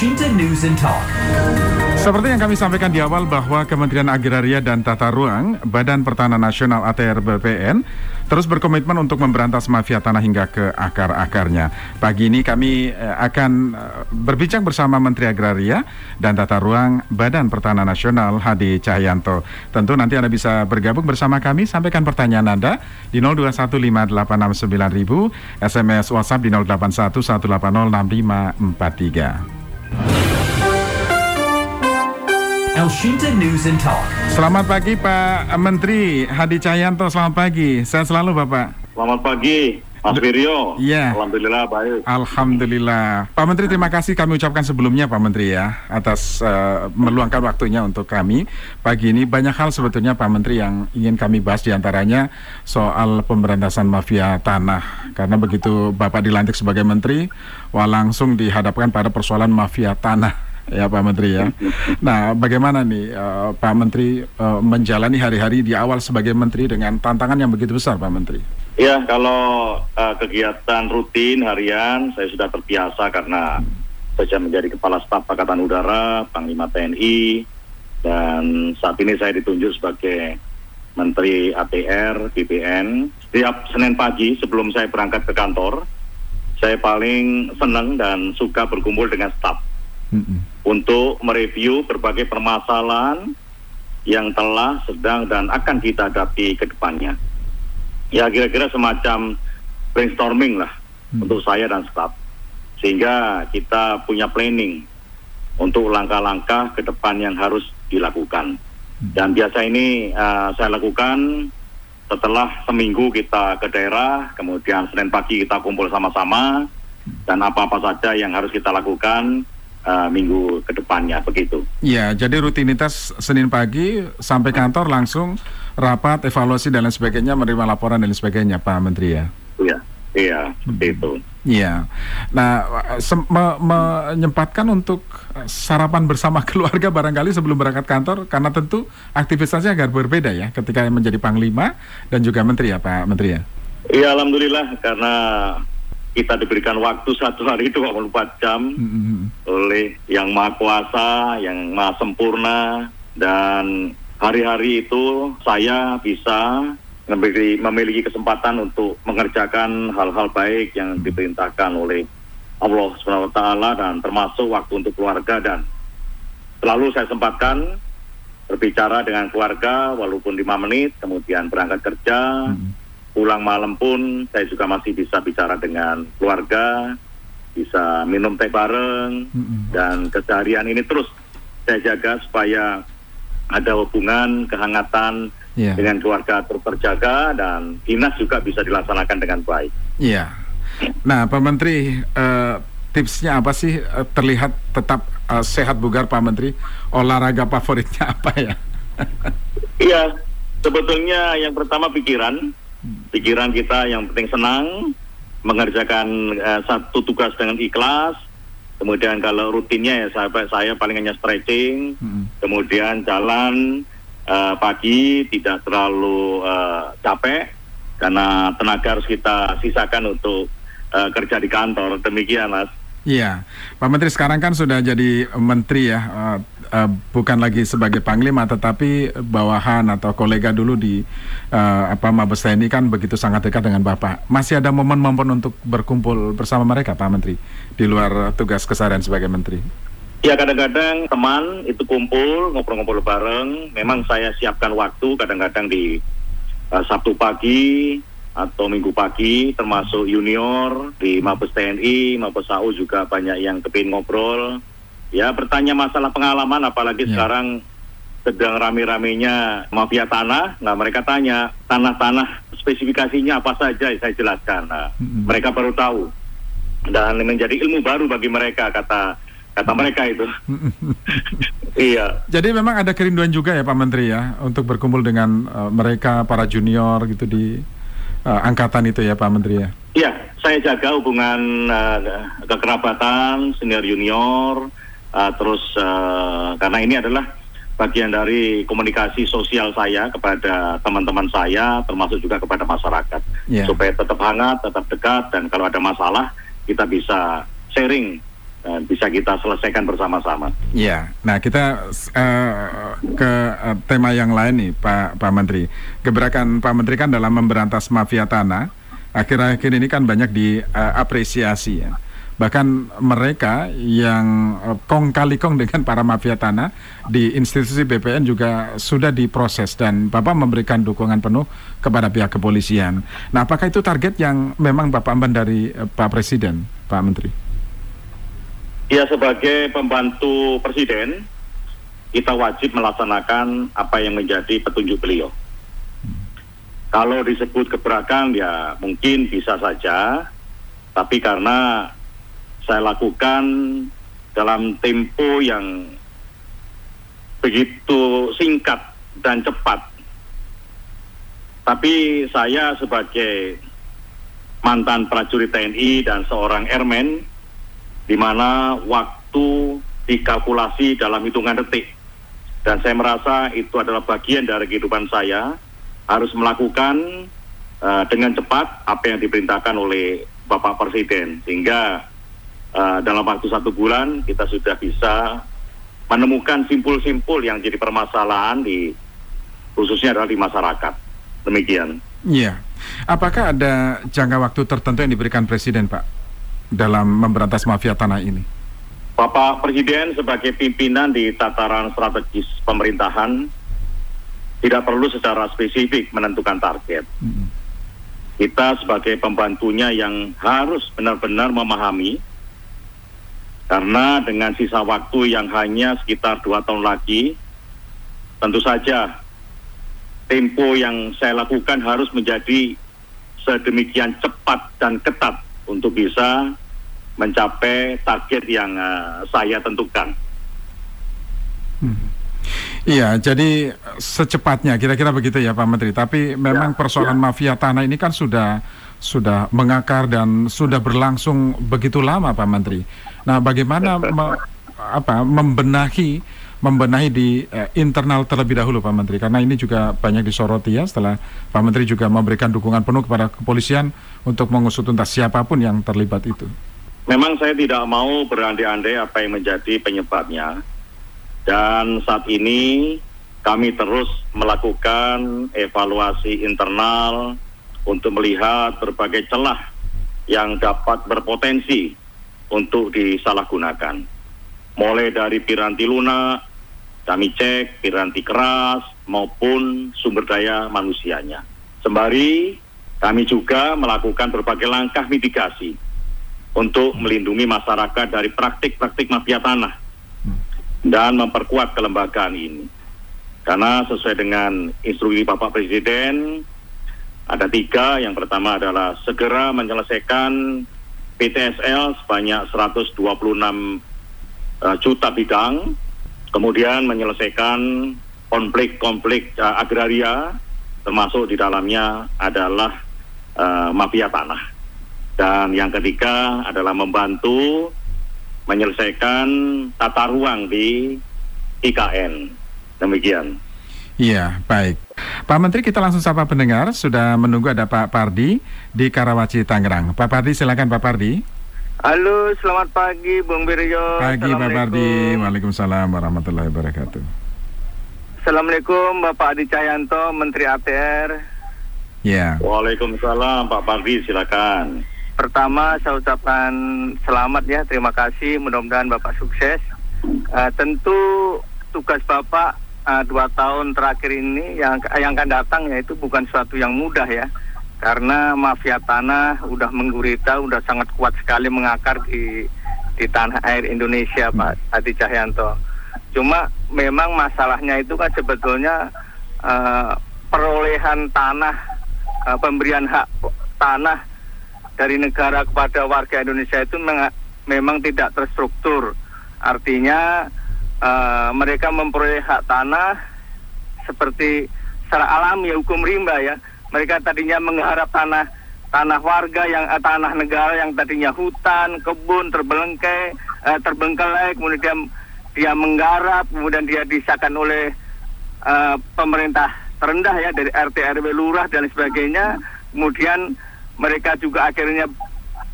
Shinta News and Talk. Seperti yang kami sampaikan di awal bahwa Kementerian Agraria dan Tata Ruang, Badan Pertanahan Nasional ATR BPN, terus berkomitmen untuk memberantas mafia tanah hingga ke akar-akarnya. Pagi ini kami eh, akan eh, berbincang bersama Menteri Agraria dan Tata Ruang Badan Pertanahan Nasional Hadi Cahyanto. Tentu nanti Anda bisa bergabung bersama kami, sampaikan pertanyaan Anda di 0215869000, SMS WhatsApp di 0811806543. El Shinta News and Talk. Selamat pagi Pak Menteri Hadi Cahyanto, selamat pagi. Sehat selalu Bapak. Selamat pagi, Mas. Iya. Alhamdulillah baik. Alhamdulillah. Pak Menteri terima kasih kami ucapkan sebelumnya Pak Menteri ya atas eh, meluangkan waktunya untuk kami pagi ini banyak hal sebetulnya Pak Menteri yang ingin kami bahas di antaranya soal pemberantasan mafia tanah karena begitu Bapak dilantik sebagai Menteri wah langsung dihadapkan pada persoalan mafia tanah ya Pak Menteri ya. Nah, bagaimana nih eh, Pak Menteri eh, menjalani hari-hari di awal sebagai Menteri dengan tantangan yang begitu besar Pak Menteri? Ya, kalau uh, kegiatan rutin harian saya sudah terbiasa karena saya menjadi Kepala Staf Angkatan Udara, Panglima TNI, dan saat ini saya ditunjuk sebagai Menteri ATR BPN. Setiap Senin pagi sebelum saya berangkat ke kantor, saya paling senang dan suka berkumpul dengan staf untuk mereview berbagai permasalahan yang telah, sedang, dan akan kita hadapi ke depannya. Ya kira-kira semacam brainstorming lah untuk saya dan staf. Sehingga kita punya planning untuk langkah-langkah ke depan yang harus dilakukan. Dan biasa ini uh, saya lakukan setelah seminggu kita ke daerah, kemudian Senin pagi kita kumpul sama-sama, dan apa-apa saja yang harus kita lakukan uh, minggu ke depannya begitu. Ya, jadi rutinitas Senin pagi sampai kantor langsung rapat, evaluasi dan lain sebagainya, menerima laporan dan lain sebagainya, Pak Menteri ya. Iya, iya, seperti itu. Iya. Nah, me- menyempatkan untuk sarapan bersama keluarga barangkali sebelum berangkat kantor karena tentu aktivitasnya agak berbeda ya ketika menjadi panglima dan juga menteri ya, Pak Menteri ya. Iya, alhamdulillah karena kita diberikan waktu satu hari 24 jam. Mm-mm. oleh yang maha kuasa, yang maha sempurna. Dan hari-hari itu saya bisa memiliki, memiliki kesempatan untuk mengerjakan hal-hal baik yang diperintahkan oleh Allah Subhanahu wa taala dan termasuk waktu untuk keluarga. Dan selalu saya sempatkan berbicara dengan keluarga walaupun lima menit kemudian berangkat kerja. Mm-mm. Pulang malam pun saya juga masih bisa bicara dengan keluarga, bisa minum teh bareng, Mm-mm. dan keseharian ini terus saya jaga supaya ada hubungan, kehangatan Iya. dengan keluarga terus terjaga dan dinas juga bisa dilaksanakan dengan baik. Iya. Nah, Pak Menteri, eh, tipsnya apa sih eh, terlihat tetap eh, sehat bugar Pak Menteri? Olahraga favoritnya apa ya? Iya, sebetulnya yang pertama pikiran, pikiran kita yang penting senang, mengerjakan eh, satu tugas dengan ikhlas. Kemudian kalau rutinnya ya saya, saya paling hanya stretching, Mm-mm. kemudian jalan eh, pagi tidak terlalu eh, capek karena tenaga harus kita sisakan untuk eh, kerja di kantor. Demikian, Mas. Iya, Pak Menteri sekarang kan sudah jadi menteri ya, eh, eh, bukan lagi sebagai panglima, tetapi bawahan atau kolega dulu di eh, apa Mabes TNI kan begitu sangat dekat dengan Bapak. Masih ada momen-momen untuk berkumpul bersama mereka, Pak Menteri, di luar tugas keseharian sebagai menteri. Ya kadang-kadang teman itu kumpul ngobrol-ngobrol bareng. Memang saya siapkan waktu kadang-kadang di uh, Sabtu pagi atau Minggu pagi, termasuk junior di Mabes TNI, Mabes AU juga banyak yang kepingin ngobrol. Ya bertanya masalah pengalaman, apalagi Ya. sekarang sedang rame-ramenya mafia tanah. Nah mereka tanya tanah-tanah spesifikasinya apa saja, saya jelaskan. Nah, Mm-mm. mereka baru tahu dan menjadi ilmu baru bagi mereka kata kata mereka itu. iya. Jadi memang ada kerinduan juga ya Pak Menteri ya untuk berkumpul dengan eh, mereka para junior gitu di eh, angkatan itu ya Pak Menteri ya. Iya, saya jaga hubungan uh, kekerabatan senior junior uh, terus uh, karena ini adalah bagian dari komunikasi sosial saya kepada teman-teman saya termasuk juga kepada masyarakat Iya. supaya tetap hangat, tetap dekat dan kalau ada masalah kita bisa sharing uh, bisa kita selesaikan bersama-sama. Ya, nah kita uh, ke uh, tema yang lain nih, Pak Pak Menteri. Gebrakan Pak Menteri kan dalam memberantas mafia tanah, akhir-akhir ini kan banyak diapresiasi uh, ya bahkan mereka yang kong kali kong dengan para mafia tanah di institusi BPN juga sudah diproses dan Bapak memberikan dukungan penuh kepada pihak kepolisian. Nah, apakah itu target yang memang Bapak amban dari Pak Presiden, Pak Menteri? Ya, sebagai pembantu Presiden, kita wajib melaksanakan apa yang menjadi petunjuk beliau. Kalau disebut gebrakan ya mungkin bisa saja, tapi karena saya lakukan dalam tempo yang begitu singkat dan cepat. Tapi saya sebagai mantan prajurit TNI dan seorang airman, di mana waktu dikalkulasi dalam hitungan detik. Dan saya merasa itu adalah bagian dari kehidupan saya, harus melakukan uh, dengan cepat apa yang diperintahkan oleh Bapak Presiden. Sehingga uh, dalam waktu satu bulan kita sudah bisa menemukan simpul-simpul yang jadi permasalahan di khususnya adalah di masyarakat. Demikian. Iya. Apakah ada jangka waktu tertentu yang diberikan Presiden, Pak, dalam memberantas mafia tanah ini? Bapak Presiden sebagai pimpinan di tataran strategis pemerintahan tidak perlu secara spesifik menentukan target. Hmm. Kita sebagai pembantunya yang harus benar-benar memahami karena dengan sisa waktu yang hanya sekitar dua tahun lagi, tentu saja tempo yang saya lakukan harus menjadi sedemikian cepat dan ketat untuk bisa mencapai target yang uh, saya tentukan. Hmm. Iya, jadi secepatnya kira-kira begitu ya Pak Menteri. Tapi memang ya, persoalan ya. mafia tanah ini kan sudah sudah mengakar dan sudah berlangsung begitu lama Pak Menteri. Nah, bagaimana me, apa membenahi membenahi di eh, internal terlebih dahulu Pak Menteri karena ini juga banyak disoroti ya setelah Pak Menteri juga memberikan dukungan penuh kepada kepolisian untuk mengusut tuntas siapa pun yang terlibat itu. Memang saya tidak mau berandai-andai apa yang menjadi penyebabnya dan saat ini kami terus melakukan evaluasi internal untuk melihat berbagai celah yang dapat berpotensi untuk disalahgunakan. Mulai dari piranti lunak, kami cek piranti keras maupun sumber daya manusianya. Sembari kami juga melakukan berbagai langkah mitigasi untuk melindungi masyarakat dari praktik-praktik mafia tanah dan memperkuat kelembagaan ini. Karena sesuai dengan instruksi Bapak Presiden, ada tiga. Yang pertama adalah segera menyelesaikan PTSL sebanyak 126 uh, juta bidang, kemudian menyelesaikan konflik-konflik uh, agraria, termasuk di dalamnya adalah uh, mafia tanah. Dan yang ketiga adalah membantu menyelesaikan tata ruang di IKN. Demikian. Iya, baik. Pak Menteri kita langsung sapa pendengar, sudah menunggu ada Pak Pardi di Karawaci, Tangerang. Pak Pardi silakan Pak Pardi. Halo, selamat pagi Bung Birjo. Pagi Pak Pardi, Waalaikumsalam warahmatullahi wabarakatuh. Assalamualaikum Bapak Adi Cahyanto, Menteri ATR. Ya. Waalaikumsalam Pak Pardi, silakan. Pertama saya ucapkan selamat ya, terima kasih, mudah-mudahan Bapak sukses. Uh, tentu tugas Bapak uh, dua tahun terakhir ini yang yang akan datang ya itu bukan suatu yang mudah ya karena mafia tanah udah menggurita, udah sangat kuat sekali mengakar di di tanah air Indonesia Pak Adi Cahyanto. Cuma memang masalahnya itu kan sebetulnya uh, perolehan tanah, uh, pemberian hak tanah dari negara kepada warga Indonesia itu memang tidak terstruktur. Artinya uh, mereka memperoleh hak tanah seperti secara alami ya hukum rimba ya. Mereka tadinya mengharap tanah tanah warga yang uh, tanah negara yang tadinya hutan, kebun terbelengkai, uh, terbengkelai, kemudian dia menggarap, kemudian dia disahkan oleh uh, pemerintah terendah ya dari RT RW lurah dan sebagainya. Kemudian mereka juga akhirnya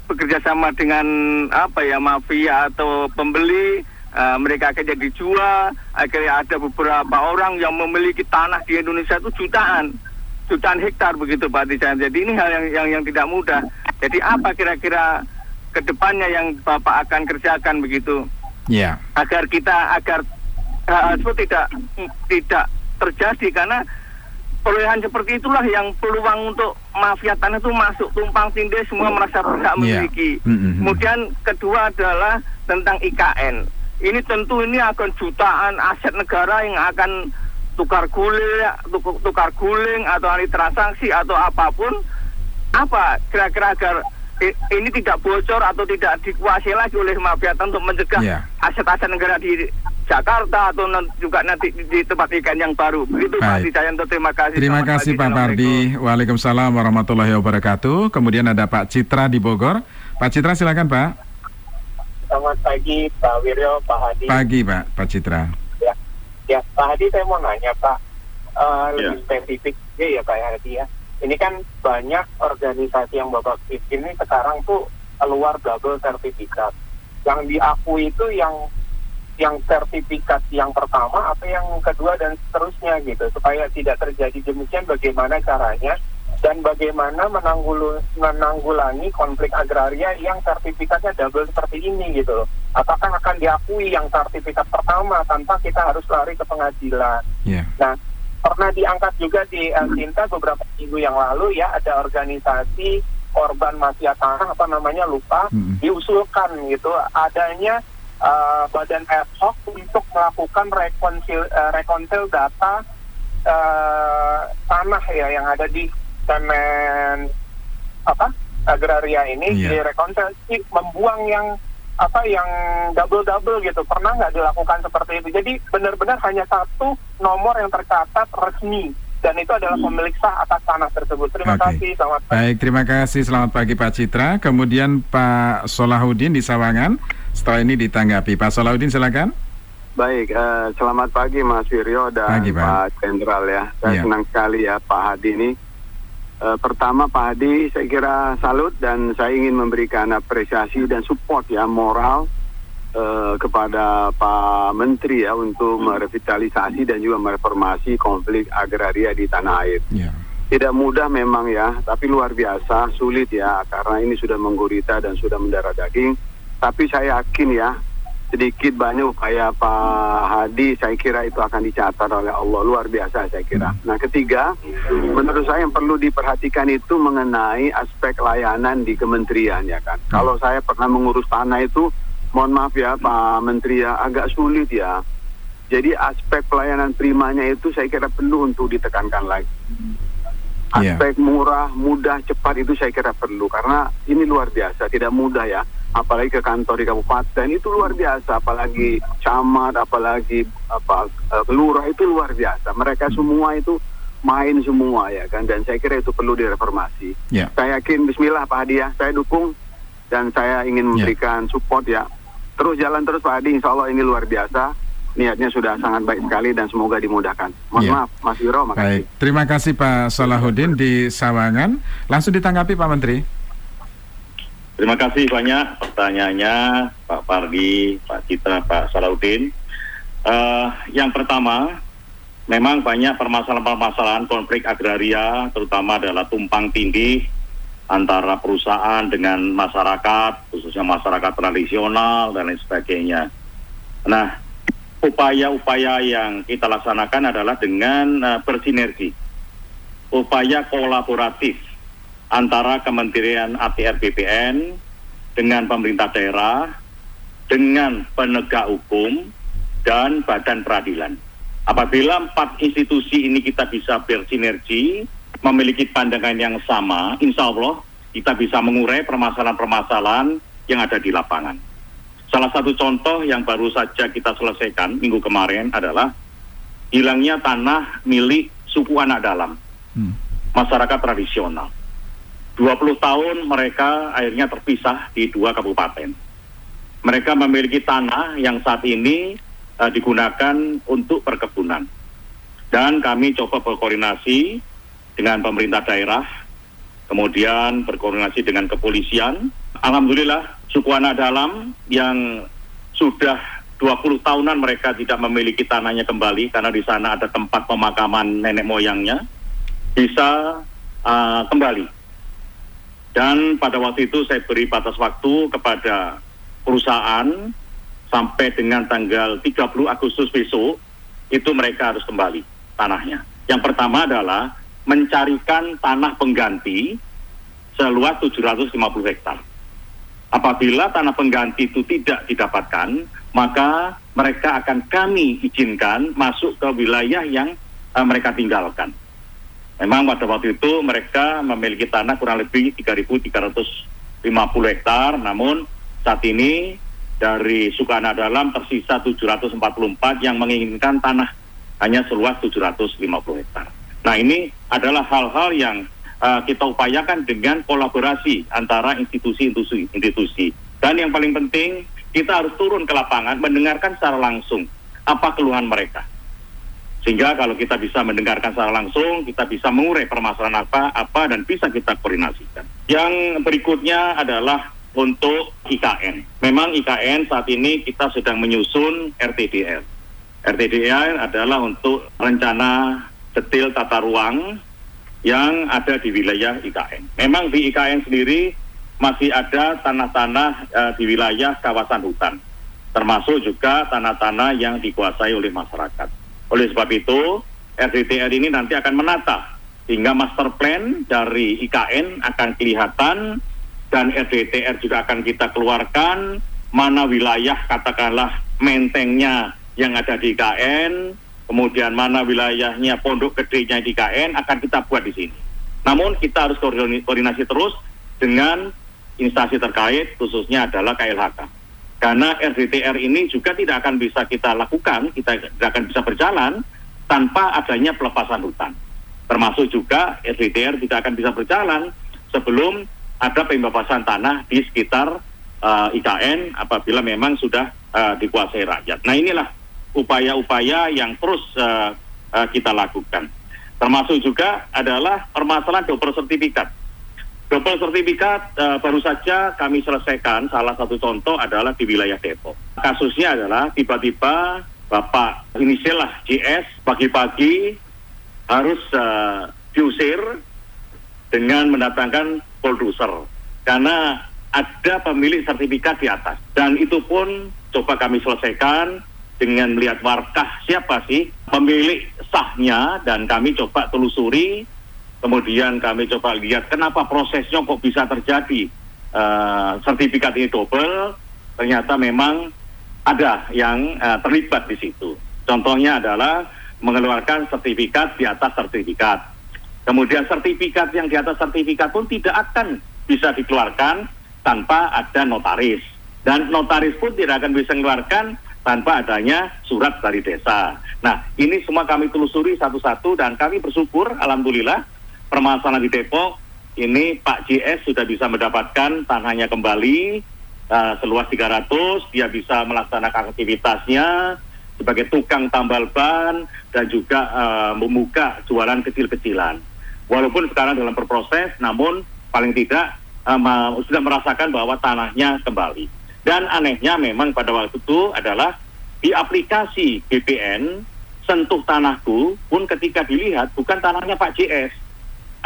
bekerja sama dengan apa ya mafia atau pembeli. Uh, mereka akhirnya dijual. Akhirnya ada beberapa orang yang memiliki tanah di Indonesia itu jutaan jutaan hektar begitu Pak Tijan jadi ini hal yang yang, yang tidak mudah jadi apa kira-kira ke depannya yang Bapak akan kerjakan begitu Ya. agar kita agar tersebut tidak tidak terjadi karena perolehan seperti itulah yang peluang untuk mafia tanah itu masuk tumpang tindih semua merasa berhak Iya. memiliki. Mm-mm. Kemudian kedua adalah tentang IKN. Ini tentu ini akan jutaan aset negara yang akan tukar guling, tuk- tukar guling atau alih transaksi atau apa pun. Apa kira-kira agar ini tidak bocor atau tidak dikuasai lagi oleh mafia untuk mencegah Iya. aset-aset negara di Jakarta atau juga nanti di, tempat ikan yang baru. Begitu Pak. Dijayanto, terima kasih. Terima Selamat kasih pagi. Pak Pardi. Waalaikumsalam warahmatullahi wabarakatuh. Kemudian ada Pak Citra di Bogor. Pak Citra silakan Pak. Selamat pagi Pak Wiryo, Pak Hadi. Pagi Pak, Pak Citra. Ya, ya Pak Hadi saya mau nanya Pak, Eh, lebih Ya. spesifik ya ya Pak Hadi ya. Ini kan banyak organisasi yang Bapak pimpin ini sekarang tuh keluar double sertifikat. Yang diakui itu yang yang sertifikat yang pertama atau yang kedua dan seterusnya gitu supaya tidak terjadi demikian bagaimana caranya dan bagaimana menanggulu, menanggulangi konflik agraria yang sertifikatnya double seperti ini gitu loh. Apakah akan diakui yang sertifikat pertama tanpa kita harus lari ke pengadilan? Ya. Nah, pernah diangkat juga di uh, Sinta beberapa minggu yang lalu ya ada organisasi korban mafia tanah apa namanya lupa Mm-mm. diusulkan gitu adanya uh, badan ad hoc untuk melakukan rekonsil uh, rekonsil data uh, tanah ya yang ada di Kemen apa agraria ini Iya. di rekonsilasi membuang yang apa yang double double gitu pernah nggak dilakukan seperti itu jadi benar-benar hanya satu nomor yang tercatat resmi dan itu adalah pemilik sah atas tanah tersebut terima Oke. kasih selamat pagi. Baik, terima kasih. Selamat pagi Pak Citra. Kemudian Pak Solahuddin di Sawangan. Setelah ini ditanggapi. Pak Solahuddin silakan. Baik, eh, selamat pagi Mas Wiryo dan Pagi, Pak. Jenderal ya. Saya Iya. senang sekali ya Pak Hadi ini. Eh, pertama Pak Hadi saya kira salut dan saya ingin memberikan apresiasi dan support ya moral eh, kepada Pak Menteri ya untuk merevitalisasi dan juga mereformasi konflik agraria di tanah air. Ya. Tidak mudah memang ya, tapi luar biasa sulit ya karena ini sudah menggurita dan sudah mendarah daging. Tapi saya yakin ya sedikit banyak upaya Pak Hadi saya kira itu akan dicatat oleh Allah luar biasa saya kira. Nah ketiga menurut saya yang perlu diperhatikan itu mengenai aspek layanan di kementerian ya kan. Kalau saya pernah mengurus tanah itu mohon maaf ya Pak Menteri ya agak sulit ya. Jadi aspek pelayanan primanya itu saya kira perlu untuk ditekankan lagi Iya. aspek murah, mudah, cepat itu saya kira perlu karena ini luar biasa, tidak mudah ya. Apalagi ke kantor di kabupaten itu luar biasa, apalagi camat, apalagi apa eh, kelurah itu luar biasa. Mereka semua itu main semua ya kan dan saya kira itu perlu direformasi. Ya. Saya yakin Bismillah Pak Hadi ya, saya dukung dan saya ingin memberikan support ya. Terus jalan terus Pak Hadi, Insya Allah ini luar biasa. Niatnya sudah sangat baik sekali dan semoga dimudahkan. Mohon Ya. maaf, Mas Wiro, makasih. Baik, terima kasih Pak Solahuddin di Sawangan. Langsung ditanggapi Pak Menteri. Terima kasih banyak pertanyaannya Pak Pardi, Pak Citra, Pak Salahuddin. Eh, yang pertama, memang banyak permasalahan-permasalahan konflik agraria, terutama adalah tumpang tindih antara perusahaan dengan masyarakat, khususnya masyarakat tradisional dan lain sebagainya. Nah, upaya-upaya yang kita laksanakan adalah dengan eh, bersinergi, upaya kolaboratif antara Kementerian ATR BPN dengan pemerintah daerah, dengan penegak hukum, dan badan peradilan. Apabila empat institusi ini kita bisa bersinergi, memiliki pandangan yang sama, insya Allah kita bisa mengurai permasalahan-permasalahan yang ada di lapangan. Salah satu contoh yang baru saja kita selesaikan minggu kemarin adalah hilangnya tanah milik suku anak dalam, Hmm. masyarakat tradisional. 20 tahun mereka akhirnya terpisah di dua kabupaten. Mereka memiliki tanah yang saat ini eh, digunakan untuk perkebunan. Dan kami coba berkoordinasi dengan pemerintah daerah, kemudian berkoordinasi dengan kepolisian Alhamdulillah, suku anak dalam yang sudah 20 tahunan mereka tidak memiliki tanahnya kembali karena di sana ada tempat pemakaman nenek moyangnya bisa uh, kembali. Dan pada waktu itu saya beri batas waktu kepada perusahaan sampai dengan tanggal 30 Agustus besok itu mereka harus kembali tanahnya. Yang pertama adalah mencarikan tanah pengganti seluas 750 hektar. Apabila tanah pengganti itu tidak didapatkan, maka mereka akan kami izinkan masuk ke wilayah yang uh, mereka tinggalkan. Memang pada waktu itu mereka memiliki tanah kurang lebih 3.350 hektar, namun saat ini dari Sukana Dalam tersisa 744 yang menginginkan tanah hanya seluas 750 hektar. Nah ini adalah hal-hal yang uh, kita upayakan dengan kolaborasi antara institusi-institusi. institusi. Dan yang paling penting kita harus turun ke lapangan mendengarkan secara langsung apa keluhan mereka. Sehingga kalau kita bisa mendengarkan secara langsung, kita bisa mengurai permasalahan apa, apa dan bisa kita koordinasikan. Yang berikutnya adalah untuk IKN. Memang IKN saat ini kita sedang menyusun RTDR. RTDR adalah untuk rencana detail tata ruang yang ada di wilayah IKN. Memang di IKN sendiri masih ada tanah-tanah uh, di wilayah kawasan hutan, termasuk juga tanah-tanah yang dikuasai oleh masyarakat. Oleh sebab itu, RTDR ini nanti akan menata sehingga master plan dari IKN akan kelihatan dan RDTR juga akan kita keluarkan mana wilayah katakanlah mentengnya yang ada di IKN, kemudian mana wilayahnya pondok gedenya di IKN akan kita buat di sini. Namun kita harus koordinasi terus dengan instansi terkait khususnya adalah KLHK. Karena RDTR ini juga tidak akan bisa kita lakukan, kita tidak akan bisa berjalan tanpa adanya pelepasan hutan. Termasuk juga RDTR tidak akan bisa berjalan sebelum ada pembebasan tanah di sekitar uh, eh, IKN apabila memang sudah uh, dikuasai rakyat. Nah inilah upaya-upaya yang terus uh, uh, kita lakukan. Termasuk juga adalah permasalahan double sertifikat. Double sertifikat uh, baru saja kami selesaikan. Salah satu contoh adalah di wilayah Depok. Kasusnya adalah tiba-tiba Bapak inisial lah JS pagi-pagi harus uh, diusir dengan mendatangkan produser karena ada pemilik sertifikat di atas dan itu pun coba kami selesaikan dengan melihat warkah siapa sih pemilik sahnya dan kami coba telusuri kemudian kami coba lihat kenapa prosesnya kok bisa terjadi uh, sertifikat ini double ternyata memang ada yang uh, terlibat di situ contohnya adalah mengeluarkan sertifikat di atas sertifikat Kemudian sertifikat yang di atas sertifikat pun tidak akan bisa dikeluarkan tanpa ada notaris. Dan notaris pun tidak akan bisa mengeluarkan tanpa adanya surat dari desa. Nah, ini semua kami telusuri satu-satu dan kami bersyukur, Alhamdulillah, permasalahan di Depok, ini Pak JS sudah bisa mendapatkan tanahnya kembali, uh, seluas 300, dia bisa melaksanakan aktivitasnya sebagai tukang tambal ban dan juga uh, membuka jualan kecil-kecilan walaupun sekarang dalam berproses, namun paling tidak um, sudah merasakan bahwa tanahnya kembali. Dan anehnya memang pada waktu itu adalah di aplikasi BPN sentuh tanahku pun ketika dilihat bukan tanahnya Pak JS,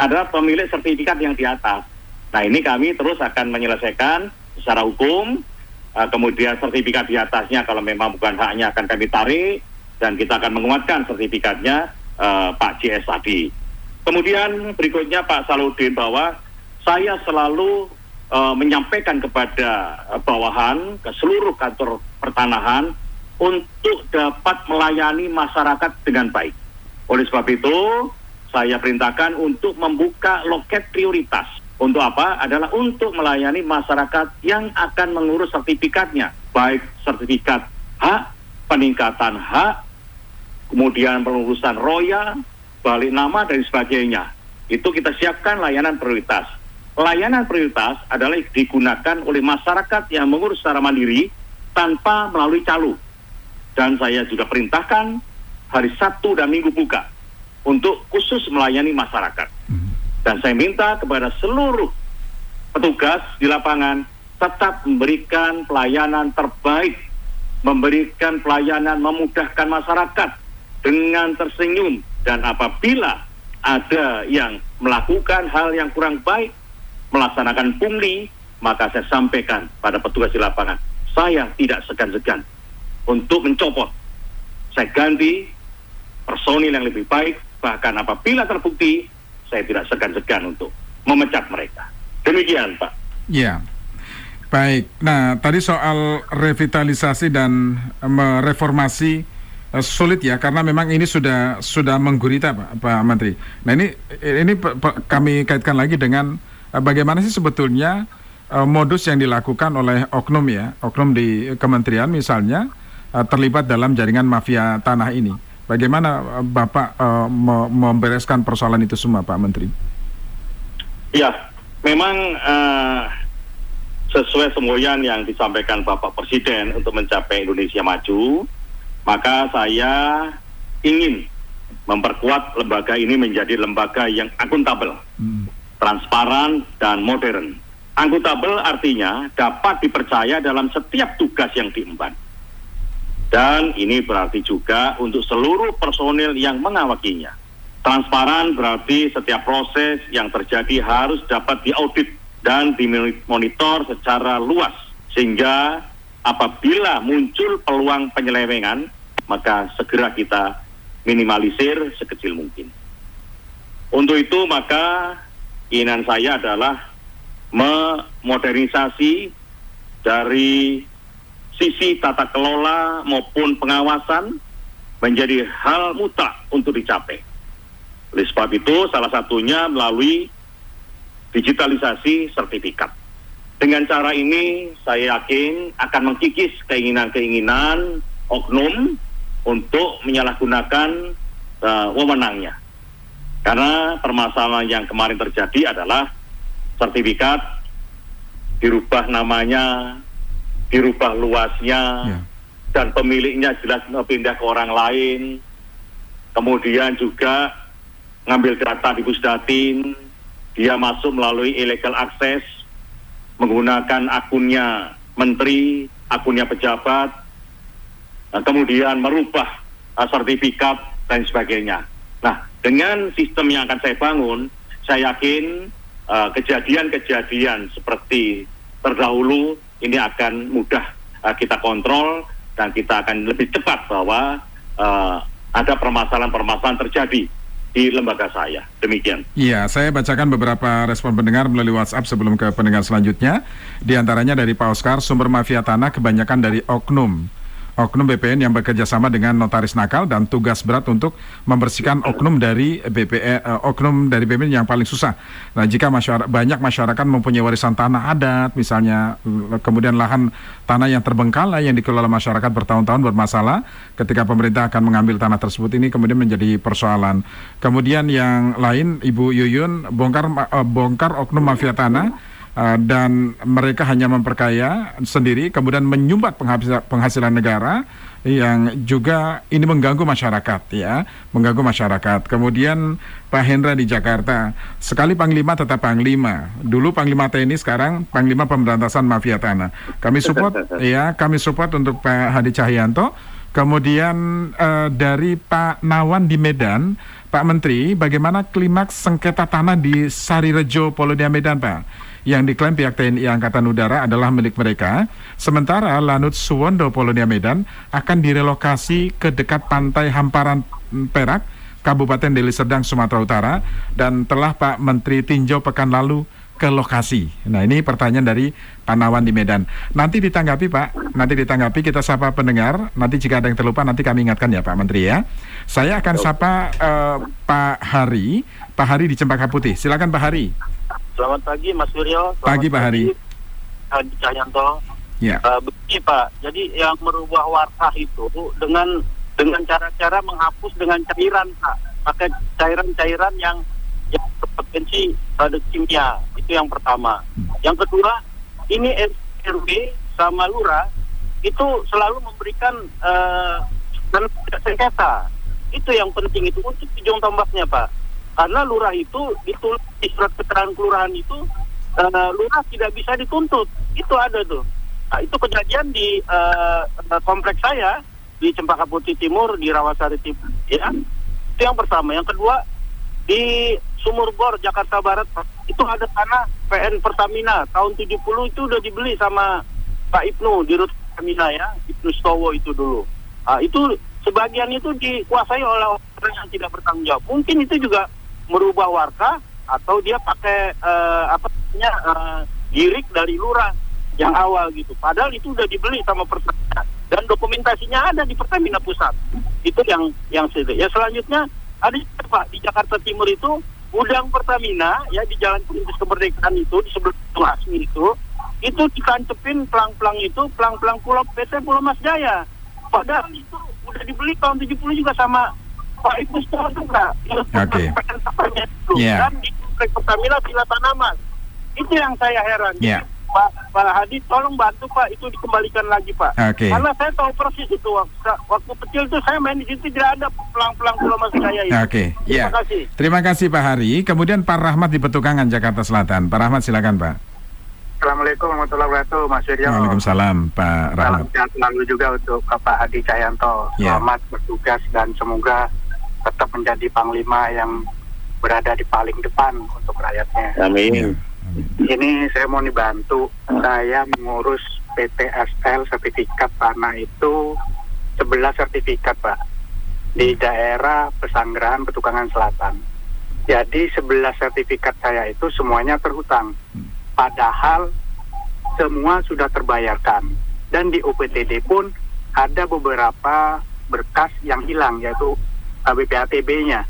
adalah pemilik sertifikat yang di atas. Nah ini kami terus akan menyelesaikan secara hukum, uh, kemudian sertifikat di atasnya kalau memang bukan haknya akan kami tarik dan kita akan menguatkan sertifikatnya uh, Pak JS tadi. Kemudian berikutnya Pak Saludin bahwa saya selalu uh, menyampaikan kepada bawahan ke seluruh kantor pertanahan untuk dapat melayani masyarakat dengan baik. Oleh sebab itu, saya perintahkan untuk membuka loket prioritas. Untuk apa? Adalah untuk melayani masyarakat yang akan mengurus sertifikatnya, baik sertifikat hak, peningkatan hak, kemudian pengurusan royal, balik nama dan sebagainya. Itu kita siapkan layanan prioritas. Layanan prioritas adalah digunakan oleh masyarakat yang mengurus secara mandiri tanpa melalui calu. Dan saya juga perintahkan hari Sabtu dan Minggu buka untuk khusus melayani masyarakat. Dan saya minta kepada seluruh petugas di lapangan tetap memberikan pelayanan terbaik, memberikan pelayanan memudahkan masyarakat dengan tersenyum dan apabila ada yang melakukan hal yang kurang baik, melaksanakan pungli, maka saya sampaikan pada petugas di lapangan, saya tidak segan-segan untuk mencopot. Saya ganti personil yang lebih baik, bahkan apabila terbukti, saya tidak segan-segan untuk memecat mereka. Demikian, Pak. Ya. Baik. Nah, tadi soal revitalisasi dan eh, mereformasi eh, sulit ya karena memang ini sudah sudah menggurita Pak, Pak Menteri. Nah, ini ini kami kaitkan lagi dengan eh, bagaimana sih sebetulnya modus yang dilakukan oleh oknum ya, oknum di kementerian misalnya terlibat dalam jaringan mafia tanah ini. Bagaimana eh, Bapak me- membereskan persoalan itu semua Pak Menteri? Ya, memang eh, sesuai semboyan yang disampaikan Bapak Presiden untuk mencapai Indonesia maju, maka saya ingin memperkuat lembaga ini menjadi lembaga yang akuntabel, Hmm. transparan, dan modern. Akuntabel artinya dapat dipercaya dalam setiap tugas yang diemban. Dan ini berarti juga untuk seluruh personil yang mengawakinya. Transparan berarti setiap proses yang terjadi harus dapat diaudit dan dimonitor secara luas. Sehingga apabila muncul peluang penyelewengan, maka segera kita minimalisir sekecil mungkin. Untuk itu maka keinginan saya adalah memodernisasi dari sisi tata kelola maupun pengawasan menjadi hal mutlak untuk dicapai. Oleh sebab itu salah satunya melalui digitalisasi sertifikat. Dengan cara ini saya yakin akan mengkikis keinginan-keinginan oknum untuk menyalahgunakan uh, wewenangnya. Karena permasalahan yang kemarin terjadi adalah sertifikat dirubah namanya, dirubah luasnya, Ya. dan pemiliknya jelas pindah ke orang lain. Kemudian juga ngambil data di Pusdatin, dia masuk melalui illegal access, menggunakan akunnya menteri, akunnya pejabat, Nah, kemudian merubah uh, sertifikat dan sebagainya. Nah, dengan sistem yang akan saya bangun, saya yakin uh, kejadian-kejadian seperti terdahulu ini akan mudah uh, kita kontrol dan kita akan lebih cepat bahwa uh, ada permasalahan-permasalahan terjadi di lembaga saya. Demikian. Iya, saya bacakan beberapa respon pendengar melalui WhatsApp sebelum ke pendengar selanjutnya. Di antaranya dari Pak Oscar, sumber mafia tanah kebanyakan dari oknum. Oknum BPN yang bekerja sama dengan notaris nakal dan tugas berat untuk membersihkan oknum dari BPN, eh, oknum dari BPN yang paling susah. Nah, jika masyarakat, banyak masyarakat mempunyai warisan tanah adat, misalnya eh, kemudian lahan tanah yang terbengkalai yang dikelola masyarakat bertahun-tahun bermasalah, ketika pemerintah akan mengambil tanah tersebut ini kemudian menjadi persoalan. Kemudian yang lain, Ibu Yuyun bongkar eh, bongkar oknum mafia tanah. Uh, dan mereka hanya memperkaya sendiri, kemudian menyumbat penghasilan, penghasilan negara yang juga ini mengganggu masyarakat, ya, mengganggu masyarakat. Kemudian Pak Hendra di Jakarta, sekali Panglima tetap Panglima. Dulu Panglima TNI, sekarang Panglima Pemberantasan Mafia Tanah. Kami support, ya, kami support untuk Pak Hadi Cahyanto. Kemudian eh, dari Pak Nawan di Medan, Pak Menteri, bagaimana klimaks sengketa tanah di Sarirejo, Polonia Medan, Pak? Yang diklaim pihak TNI Angkatan Udara adalah milik mereka. Sementara Lanut Suwondo, Polonia Medan akan direlokasi ke dekat pantai Hamparan Perak, Kabupaten Deli Serdang, Sumatera Utara, dan telah Pak Menteri tinjau pekan lalu ke lokasi. Nah ini pertanyaan dari Panawan di Medan. Nanti ditanggapi Pak, nanti ditanggapi kita sapa pendengar. Nanti jika ada yang terlupa nanti kami ingatkan ya Pak Menteri ya. Saya akan sapa eh, Pak Hari, Pak Hari di Cempaka Putih. Silakan Pak Hari. Selamat pagi Mas Suryo. Selamat Pagi, Pak Hari. Hadi Cahyanto. Ya. Eh, begini Pak, jadi yang merubah wartah itu dengan dengan cara-cara menghapus dengan cairan Pak, pakai cairan-cairan yang yang berpotensi pada kimia itu yang pertama. Yang kedua, ini RW sama lurah itu selalu memberikan dan sengketa. Itu yang penting itu untuk ujung tombaknya Pak. Karena lurah itu ditulis di surat keterangan kelurahan itu eh, lurah tidak bisa dituntut. Itu ada tuh. Nah, itu kejadian di eh, kompleks saya di Cempaka Putih Timur di Rawasari Timur. Ya, itu yang pertama. Yang kedua di Sumur Bor Jakarta Barat itu ada tanah PN Pertamina tahun 70 itu udah dibeli sama Pak Ibnu di Rut Pertamina ya, Ibnu Stowo itu dulu. Ah, itu sebagian itu dikuasai oleh orang yang tidak bertanggung jawab. Mungkin itu juga merubah warga atau dia pakai eh, apa namanya eh, girik dari lurah yang awal gitu. Padahal itu udah dibeli sama Pertamina dan dokumentasinya ada di Pertamina Pusat. Itu yang yang sedih. Ya selanjutnya ada Pak di Jakarta Timur itu gudang Pertamina ya di Jalan Perintis Kemerdekaan itu di sebelah Asmi itu itu dikancepin pelang-pelang itu pelang-pelang Pulau PT Pulau Mas Jaya. Padahal itu udah dibeli tahun 70 juga sama Pak Ibu Stowo juga. Oke. Itu. Yeah. Dan di komplek Pertamina Villa Tanaman. Itu yang saya heran. Yeah. Pak Pak Hadi tolong bantu Pak itu dikembalikan lagi Pak. Oke. Karena saya tahu persis itu waktu, waktu kecil itu saya main di situ tidak ada pelang-pelang Pulau Mas Jaya itu. Oke, ya. Terima kasih. Terima kasih Pak Hari. Kemudian Pak Rahmat di Petukangan Jakarta Selatan. Pak Rahmat silakan Pak. Assalamualaikum warahmatullahi wabarakatuh Mas Wiryo. Waalaikumsalam Pak Salam Rahmat. sehat selalu juga untuk Bapak Hadi Cahyanto. Ya. Selamat bertugas dan semoga tetap menjadi panglima yang berada di paling depan untuk rakyatnya. Ya. Amin. Ini saya mau dibantu. Saya mengurus PTSL sertifikat tanah itu 11 sertifikat, Pak. Di daerah Pesanggerahan Petukangan Selatan. Jadi 11 sertifikat saya itu semuanya terhutang. Padahal semua sudah terbayarkan. Dan di UPTD pun ada beberapa berkas yang hilang yaitu BPATB-nya.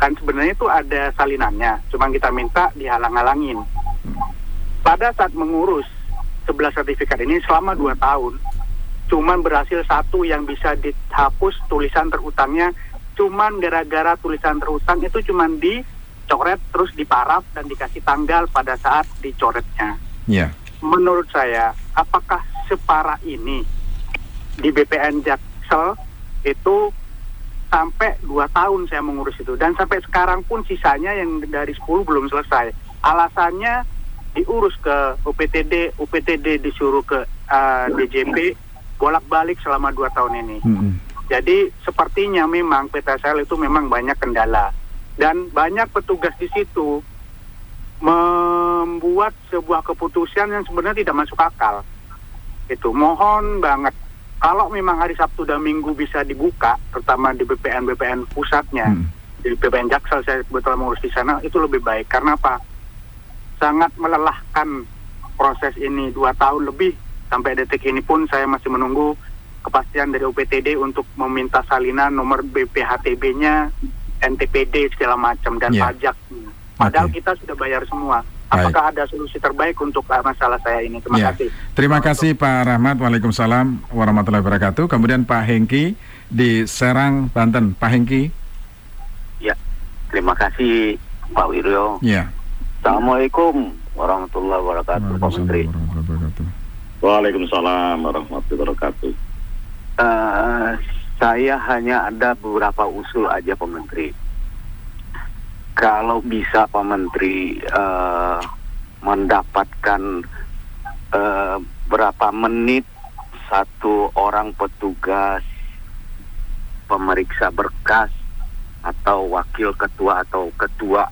Kan sebenarnya itu ada salinannya, cuma kita minta dihalang-halangin. Pada saat mengurus 11 sertifikat ini selama 2 tahun, cuman berhasil satu yang bisa dihapus tulisan terhutangnya, cuman gara-gara tulisan terhutang itu cuman dicoret terus diparaf dan dikasih tanggal pada saat dicoretnya Ya. menurut saya, apakah separah ini di BPN Jaksel itu sampai dua tahun saya mengurus itu dan sampai sekarang pun sisanya yang dari 10 belum selesai. Alasannya diurus ke UPTD, UPTD disuruh ke uh, DJP bolak-balik selama dua tahun ini. Mm-mm. Jadi sepertinya memang PTSL itu memang banyak kendala dan banyak petugas di situ membuat sebuah keputusan yang sebenarnya tidak masuk akal. Itu mohon banget kalau memang hari Sabtu dan Minggu bisa dibuka, terutama di BPN BPN pusatnya, Mm. di BPN Jaksel saya kebetulan mengurus di sana itu lebih baik karena apa? Sangat melelahkan proses ini dua tahun lebih sampai detik ini pun saya masih menunggu kepastian dari UPTD untuk meminta salinan nomor BPHTB-nya, NTPD segala macam dan Ya. pajak. Padahal Oke. kita sudah bayar semua. Apakah ada solusi terbaik untuk uh, masalah saya ini? Terima Ya. kasih. Terima kasih Pak Rahmat. Waalaikumsalam warahmatullahi wabarakatuh. Kemudian Pak Hengki di Serang, Banten. Pak Hengki. Terima kasih Pak Wiryo. Ya. Assalamualaikum warahmatullahi wabarakatuh Pak Menteri. warahmatullahi wabarakatuh. Waalaikumsalam warahmatullahi wabarakatuh. Eh, saya hanya ada beberapa usul aja Pak Menteri. Kalau bisa Pak Menteri eh, mendapatkan eh, berapa menit satu orang petugas pemeriksa berkas atau wakil ketua atau ketua?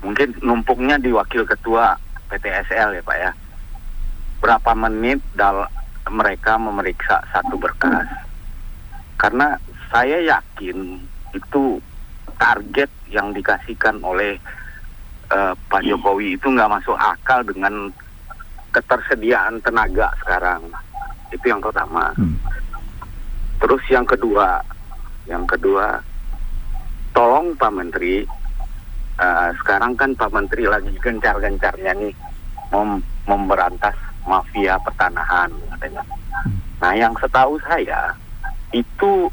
Mungkin numpuknya di wakil ketua PTSL ya Pak ya. Berapa menit dal mereka memeriksa satu berkas? Karena saya yakin itu target yang dikasihkan oleh eh, Pak Jokowi itu nggak masuk akal dengan ketersediaan tenaga sekarang itu yang pertama Hmm. terus yang kedua yang kedua tolong Pak Menteri eh, sekarang kan Pak Menteri lagi gencar-gencarnya nih mem- memberantas mafia pertanahan katanya. Nah yang setahu saya itu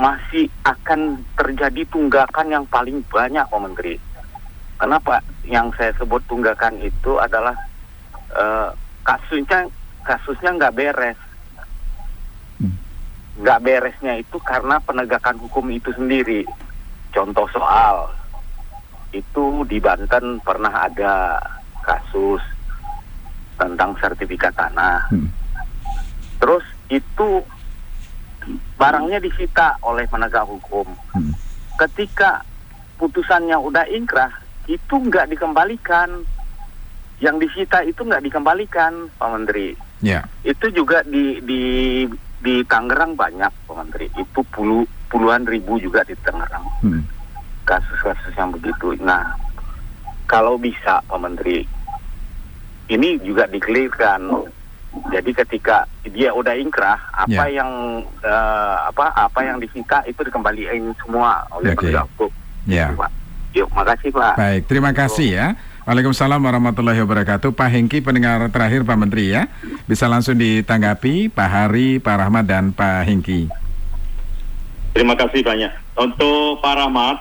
masih akan terjadi tunggakan yang paling banyak Pak Menteri. Kenapa? Yang saya sebut tunggakan itu adalah eh, kasusnya kasusnya nggak beres. Hmm. Nggak beresnya itu karena penegakan hukum itu sendiri. Contoh soal itu di Banten pernah ada kasus tentang sertifikat tanah. Hmm. Terus itu barangnya disita oleh penegak hukum. Hmm. Ketika putusannya udah ingkrah, itu nggak dikembalikan. Yang disita itu nggak dikembalikan, Pak Menteri. Ya. Itu juga di di di Tangerang banyak, Pak Menteri. Itu puluh, puluhan ribu juga di Tangerang Hmm. kasus-kasus yang begitu. Nah, kalau bisa Pak Menteri, ini juga dikelirkan. Jadi ketika dia udah ingkrah, apa Ya. yang eh, apa apa yang disita itu dikembalikan semua oleh Oke. penegak hukum. Ya. Pak. Yuk, makasih Pak. Baik, terima kasih ya. Waalaikumsalam warahmatullahi wabarakatuh. Pak Hengki, pendengar terakhir Pak Menteri ya. Bisa langsung ditanggapi Pak Hari, Pak Rahmat, dan Pak Hengki. Terima kasih banyak. Untuk Pak Rahmat,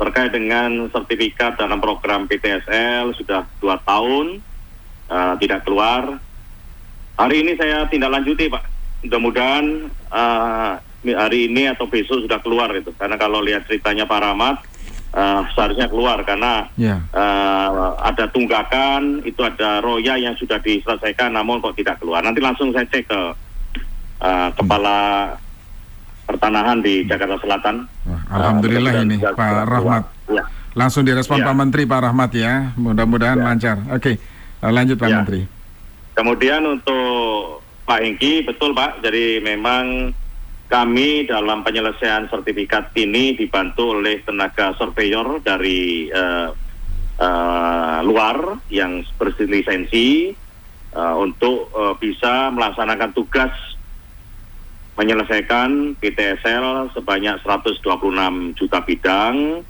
terkait dengan sertifikat dalam program PTSL sudah dua tahun eh, tidak keluar. Hari ini saya tindak lanjuti Pak. Mudah-mudahan eh, hari ini atau besok sudah keluar itu. Karena kalau lihat ceritanya Pak Rahmat, eh, seharusnya keluar karena Ya. eh, ada tunggakan, itu ada roya yang sudah diselesaikan namun kok tidak keluar. Nanti langsung saya cek ke eh, kepala pertanahan di Jakarta Selatan. Wah, Alhamdulillah Eh, ini Pak Rahmat. Ya. Langsung direspon Ya. Pak Menteri, Pak Rahmat ya. Mudah-mudahan Ya. lancar. Oke, lanjut Pak Ya. Menteri. Kemudian untuk Pak Hengki, betul Pak, jadi memang kami dalam penyelesaian sertifikat ini dibantu oleh tenaga surveyor dari eh, eh, luar yang berlisensi eh, untuk eh, bisa melaksanakan tugas menyelesaikan PTSL sebanyak 126 juta bidang.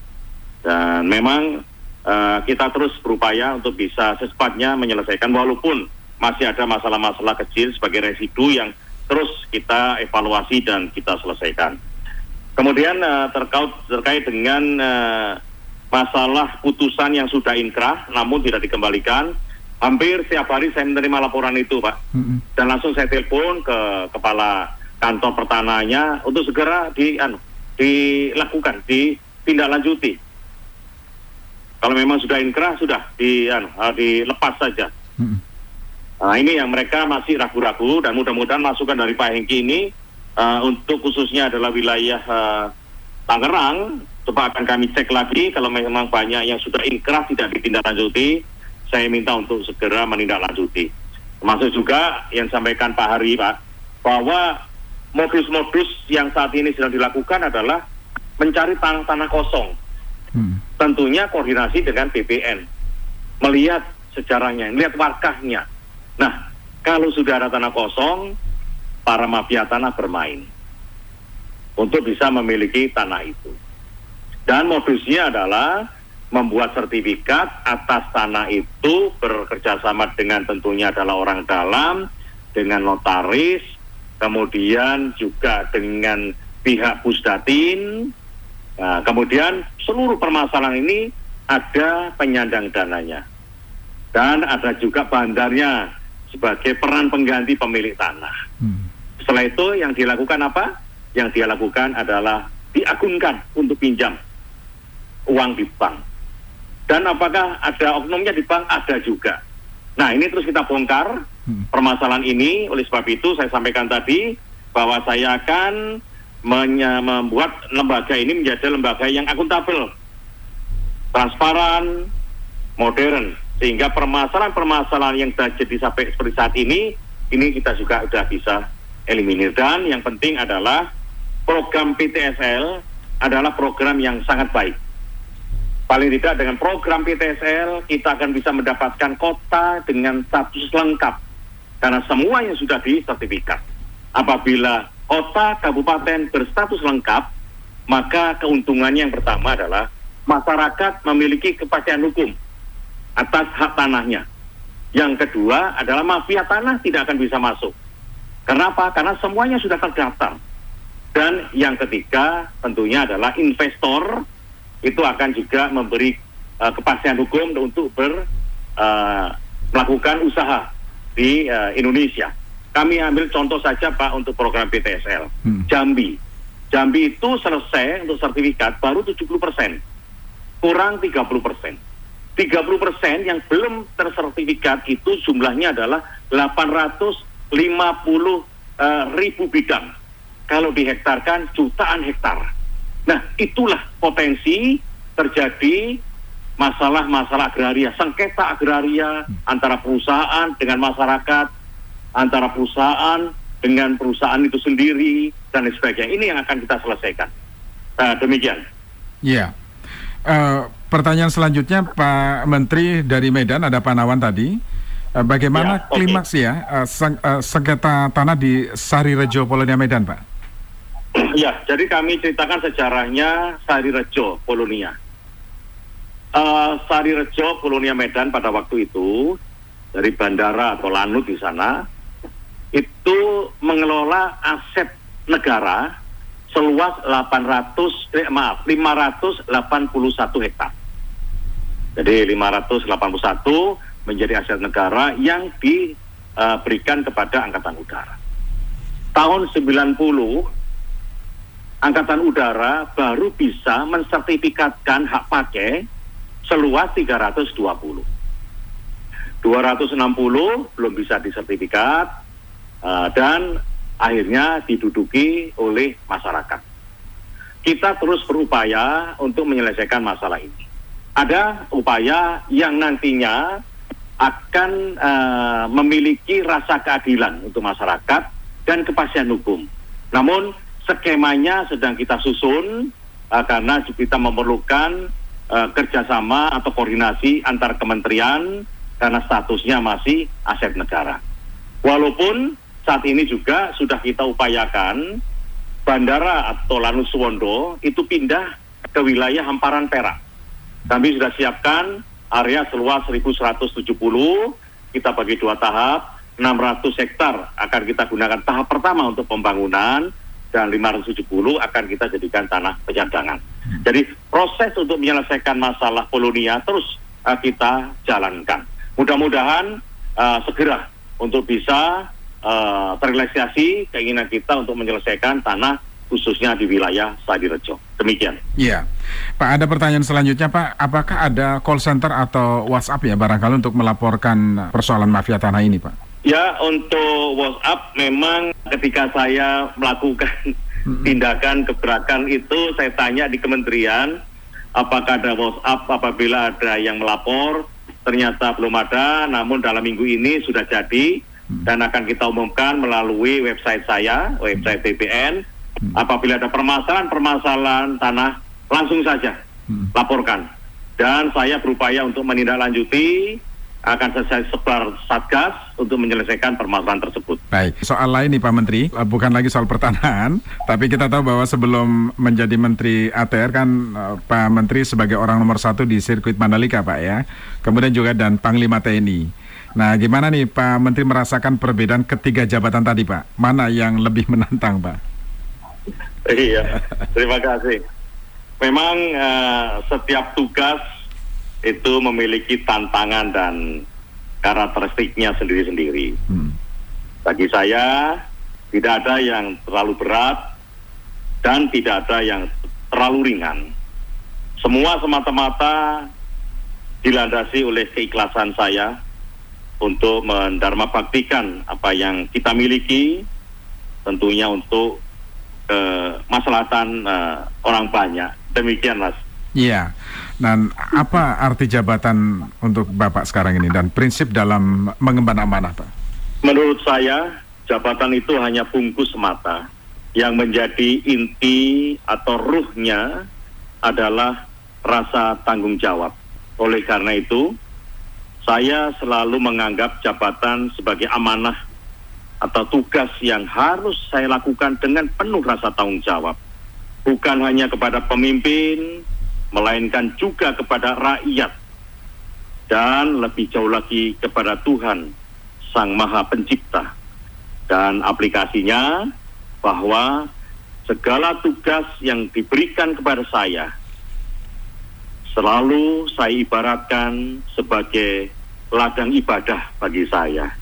Dan memang eh, kita terus berupaya untuk bisa secepatnya menyelesaikan walaupun masih ada masalah-masalah kecil sebagai residu yang terus kita evaluasi dan kita selesaikan. Kemudian eh, terkait terkait dengan eh, masalah putusan yang sudah inkrah namun tidak dikembalikan, hampir setiap hari saya menerima laporan itu, Pak. Dan langsung saya telepon ke kepala kantor pertanahnya untuk segera di anu, dilakukan, ditindaklanjuti. Kalau memang sudah inkrah sudah di anu, ah, dilepas saja. Nah, ini yang mereka masih ragu-ragu dan mudah-mudahan masukan dari Pak Hengki ini uh, untuk khususnya adalah wilayah uh, Tangerang, coba akan kami cek lagi kalau memang banyak yang sudah inkrah tidak ditindaklanjuti, saya minta untuk segera menindaklanjuti. Termasuk juga yang sampaikan Pak Hari Pak, bahwa modus-modus yang saat ini sedang dilakukan adalah mencari tanah-tanah kosong Mm. tentunya koordinasi dengan BPN melihat sejarahnya, melihat warkahnya. Nah, kalau sudah ada tanah kosong, para mafia tanah bermain untuk bisa memiliki tanah itu. Dan modusnya adalah membuat sertifikat atas tanah itu bekerjasama dengan tentunya adalah orang dalam, dengan notaris, kemudian juga dengan pihak pusdatin, Nah, kemudian seluruh permasalahan ini ada penyandang dananya. Dan ada juga bandarnya sebagai peran pengganti pemilik tanah. Mm. Setelah itu yang dilakukan apa? Yang dia lakukan adalah diagunkan untuk pinjam uang di bank. Dan apakah ada oknumnya di bank? Ada juga. Nah ini terus kita bongkar Hmm. permasalahan ini. Oleh sebab itu saya sampaikan tadi bahwa saya akan membuat lembaga ini menjadi lembaga yang akuntabel, transparan, modern, sehingga permasalahan-permasalahan yang terjadi sampai seperti saat ini, ini kita juga sudah bisa eliminir. Dan yang penting adalah program PTSL adalah program yang sangat baik. Paling tidak dengan program PTSL kita akan bisa mendapatkan kota dengan status lengkap karena semuanya sudah disertifikat. Apabila kota kabupaten berstatus lengkap, maka keuntungannya yang pertama adalah masyarakat memiliki kepastian hukum atas hak tanahnya. Yang kedua adalah mafia tanah tidak akan bisa masuk. Kenapa? Karena semuanya sudah terdaftar. Dan yang ketiga tentunya adalah investor itu akan juga memberi uh, kepastian hukum untuk ber, uh, melakukan usaha di uh, Indonesia. Kami ambil contoh saja Pak untuk program PTSL. Hmm. Jambi. Jambi itu selesai untuk sertifikat baru 70 persen. Kurang 30 persen. 30% yang belum tersertifikat itu jumlahnya adalah 850 eh, ribu bidang. Kalau dihektarkan jutaan hektar. Nah, itulah potensi terjadi masalah-masalah agraria, sengketa agraria antara perusahaan dengan masyarakat, antara perusahaan dengan perusahaan itu sendiri dan sebagainya. Ini yang akan kita selesaikan. Nah, demikian. Iya. Eh, pertanyaan selanjutnya Pak Menteri dari Medan ada Pak Nawan tadi. Eh, bagaimana Ya, oke. klimaks ya eh, seng- eh, sengketa tanah di Sari Rejo Polonia Medan, Pak? Ya, jadi kami ceritakan sejarahnya Sari Rejo, Polonia. Eh, Sari Rejo, Polonia Medan pada waktu itu dari bandara atau lanut di sana itu mengelola aset negara seluas 800 eh, maaf 581 hektar. Jadi 581 menjadi aset negara yang diberikan kepada angkatan udara. Tahun 90 Angkatan Udara baru bisa mensertifikatkan hak pakai seluas 320. 260 belum bisa disertifikat eh, dan akhirnya diduduki oleh masyarakat. Kita terus berupaya untuk menyelesaikan masalah ini. Ada upaya yang nantinya akan eh, memiliki rasa keadilan untuk masyarakat dan kepastian hukum. Namun skemanya sedang kita susun eh, karena kita memerlukan eh, kerjasama atau koordinasi antar kementerian karena statusnya masih aset negara. Walaupun saat ini juga sudah kita upayakan bandara atau Lanut Suwondo itu pindah ke wilayah hamparan Perak. Kami sudah siapkan area seluas 1170, kita bagi dua tahap, 600 hektar akan kita gunakan tahap pertama untuk pembangunan dan 570 akan kita jadikan tanah pencadangan. Jadi proses untuk menyelesaikan masalah Polonia terus uh, kita jalankan. Mudah-mudahan uh, segera untuk bisa uh, terrealisasi keinginan kita untuk menyelesaikan tanah khususnya di wilayah Sadirejo. Demikian. Iya. Pak, ada pertanyaan selanjutnya, Pak. Apakah ada call center atau WhatsApp ya barangkali untuk melaporkan persoalan mafia tanah ini, Pak? Ya, untuk WhatsApp memang ketika saya melakukan tindakan gebrakan itu saya tanya di kementerian apakah ada WhatsApp apabila ada yang melapor ternyata belum ada namun dalam minggu ini sudah jadi dan akan kita umumkan melalui website saya website BPN apabila ada permasalahan-permasalahan tanah langsung saja laporkan dan saya berupaya untuk menindaklanjuti akan saya sebar satgas untuk menyelesaikan permasalahan tersebut. Baik, soal lain nih Pak Menteri, eh, bukan lagi soal pertanahan, tapi kita tahu bahwa sebelum menjadi Menteri ATR kan eh, Pak Menteri sebagai orang nomor satu di sirkuit Mandalika Pak ya, kemudian juga dan Panglima TNI. Nah gimana nih Pak Menteri merasakan perbedaan ketiga jabatan tadi Pak? Mana yang lebih menantang Pak? Iya, terima kasih. Memang eh, setiap tugas itu memiliki tantangan dan karakteristiknya sendiri-sendiri. Hmm. Bagi saya tidak ada yang terlalu berat dan tidak ada yang terlalu ringan. Semua semata-mata dilandasi oleh keikhlasan saya untuk mendharma baktikan apa yang kita miliki tentunya untuk kemaslahatan eh, orang banyak. Demikian Mas. Iya. Dan apa arti jabatan untuk Bapak sekarang ini dan prinsip dalam mengemban amanah Pak? Menurut saya, jabatan itu hanya bungkus semata. Yang menjadi inti atau ruhnya adalah rasa tanggung jawab. Oleh karena itu, saya selalu menganggap jabatan sebagai amanah atau tugas yang harus saya lakukan dengan penuh rasa tanggung jawab. Bukan hanya kepada pemimpin, melainkan juga kepada rakyat. Dan lebih jauh lagi kepada Tuhan, Sang Maha Pencipta. Dan aplikasinya bahwa segala tugas yang diberikan kepada saya selalu saya ibaratkan sebagai ladang ibadah bagi saya.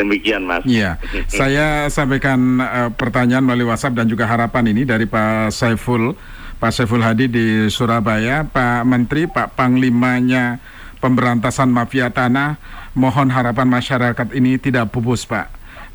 Demikian Mas. Iya, saya sampaikan eh, pertanyaan melalui WhatsApp dan juga harapan ini dari Pak Saiful, Pak Saiful Hadi di Surabaya, Pak Menteri, Pak Panglimanya pemberantasan mafia tanah. Mohon harapan masyarakat ini tidak pupus, Pak.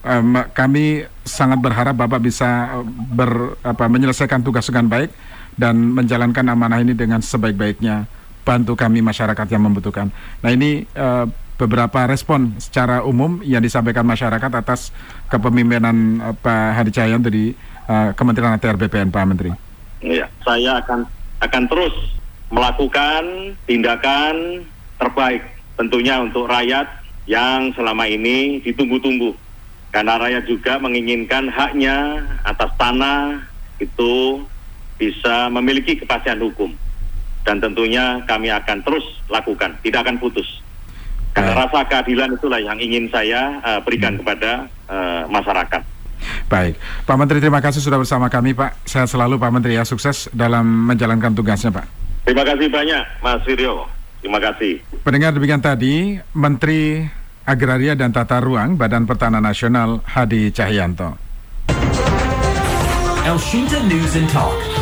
Em, kami sangat berharap Bapak bisa eh, ber, apa, menyelesaikan tugas dengan baik dan menjalankan amanah ini dengan sebaik-baiknya. Bantu kami masyarakat yang membutuhkan. Nah ini eh, beberapa respon secara umum yang disampaikan masyarakat atas kepemimpinan eh, Pak Hadi Cahyanto di eh, Kementerian ATR BPN, Pak Menteri. Iya, saya akan akan terus melakukan tindakan terbaik tentunya untuk rakyat yang selama ini ditunggu-tunggu. Karena rakyat juga menginginkan haknya atas tanah itu bisa memiliki kepastian hukum. Dan tentunya kami akan terus lakukan, tidak akan putus. Karena Baik. rasa keadilan itulah yang ingin saya eh, berikan kepada eh, masyarakat. Baik, Pak Menteri terima kasih sudah bersama kami Pak. Sehat selalu Pak Menteri ya, sukses dalam menjalankan tugasnya Pak. Terima kasih banyak Mas Wiryo. Terima kasih. Pendengar demikian tadi Menteri Agraria dan Tata Ruang Badan Pertanahan Nasional Hadi Cahyanto. El Shinta News and Talk.